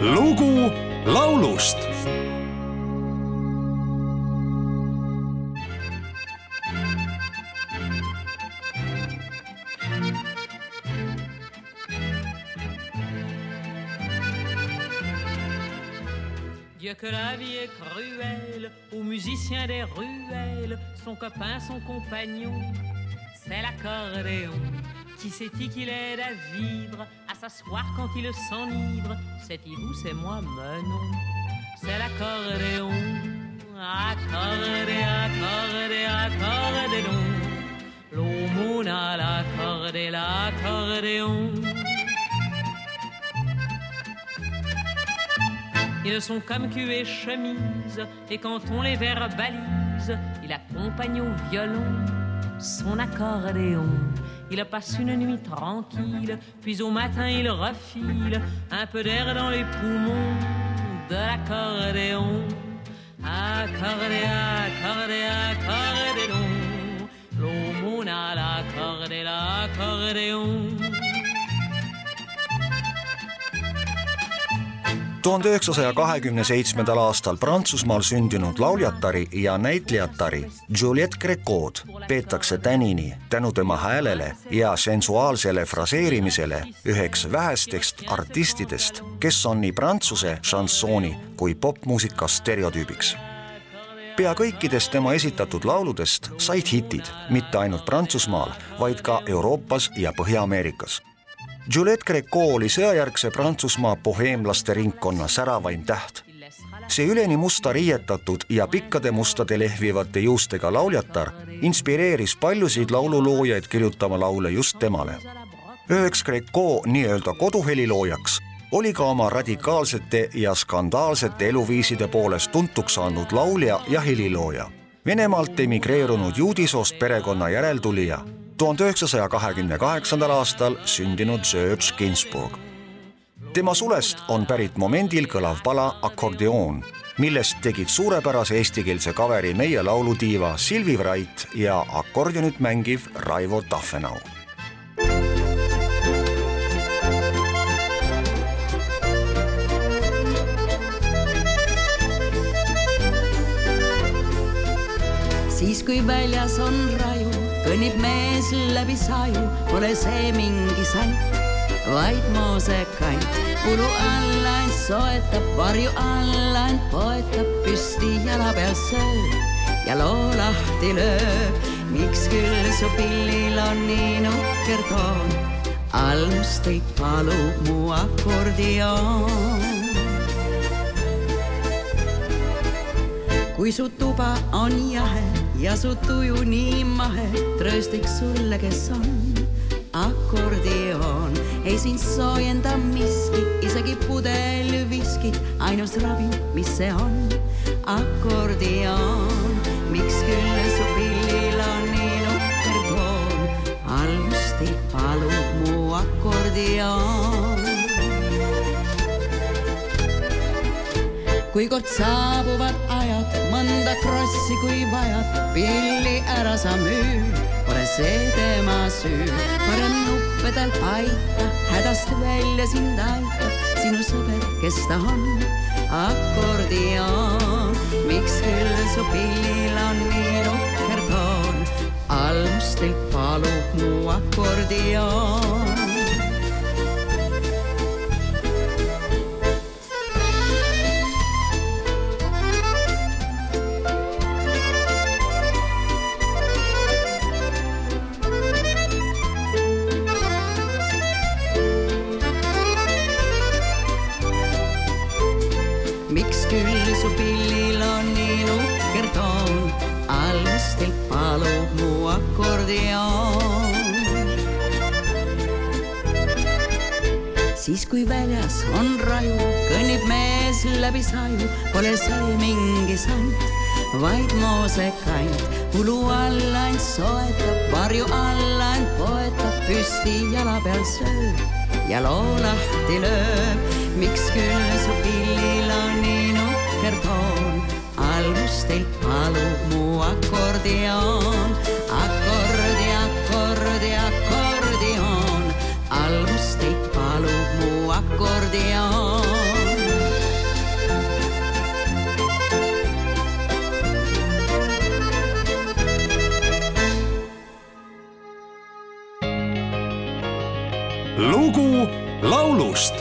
lugu laulust Dieu que la vie est cruelle, aux musiciens des ruelles, son copain, son compagnon, c'est l'accordéon. Qui c'est-il qu'il aide à vivre, s'asseoir quand il s'enivre C'est-il vous, c'est moi, mais c'est l'accordéon. Accordé, accordé, accordéon. L'aumône à l'accordé, l'accordéon. Ils sont comme cul et chemise, et quand on les verbalise, il accompagne au violon son accordéon. Il passe une nuit tranquille, puis au matin il refile un peu d'air dans les poumons de l'accordéon. Accordé, accordé, accordéon, l'aumône à l'accordé, l'accordéon. Tuhande üheksasaja kahekümne seitsmendal aastal Prantsusmaal sündinud lauljatari ja näitlejatari Juliette Greco'd peetakse tänini tänu tema häälele ja sensuaalsele fraseerimisele üheks vähestest artistidest, kes on nii prantsuse šansooni kui popmuusika stereotüübiks. Pea kõikidest tema esitatud lauludest said hitid mitte ainult Prantsusmaal, vaid ka Euroopas ja Põhja-Ameerikas Juliette Greco oli sõjajärgse Prantsusmaa boheemlaste ringkonna säravaim täht. see üleni musta riietatud ja pikkade mustade lehvivate juustega lauljatar inspireeris paljusid laululoojaid kirjutama laule just temale. üheks Greco nii-öelda koduheliloojaks oli ka oma radikaalsete ja skandaalsete eluviiside poolest tuntuks saanud laulja ja helilooja. Venemaalt emigreerunud juudisoost perekonna järeltulija tuhande üheksasaja kahekümne kaheksandal aastal sündinud Serge Gainsbourg. tema sulest on pärit momendil kõlav pala Akordeoon, millest tegid suurepärase eestikeelse kaveri meie laulutiiva Silvi Vrait ja akordionit mängiv Raivo Taffenau siis kui väljas on raju, kõnnib mees läbi saju, pole see mingi sant, vaid moosekant. ulu alla end soetab, varju alla end poetab, püsti jala peal sööb ja loo lahti lööb. miks küll su pillil on nii nukker toon, all must teid palub mu akordioon. kui su tuba on jahe ja su tuju nii mahe, trööstiks sulle, kes on akordioon. ei sind soojenda miski, isegi pudel viskit, ainus ravim, mis see on, akordioon. miks küll su pillil on nii nukker toon, almusti palub mu akordioon. kui kord saabuvad ajad, mõnda krossi, kui vajad, pilli ära sa müü, see tema süü. parem nuppedel paika, hädast välja sind aitab sinu sõber, kes ta on, akordioon. miks küll su pillil on nii nukker toon, allmustilt palub mu akordioon. Pillil on nii nukker toon, allmustilt palub mu akordioon. siis kui väljas on raju, kõnnib mees läbi saju, pole see mingi sant, vaid moosekant. ulu alla end soetab, varju alla end poetab, püsti jala peal sööb ja loo lahti lööb. miks küll su pillil on nii nukker repertoon. Alustelt palub mu akordeon, akordi, akordi, akordeon. Alustelt palub mu akordeon. lugu laulust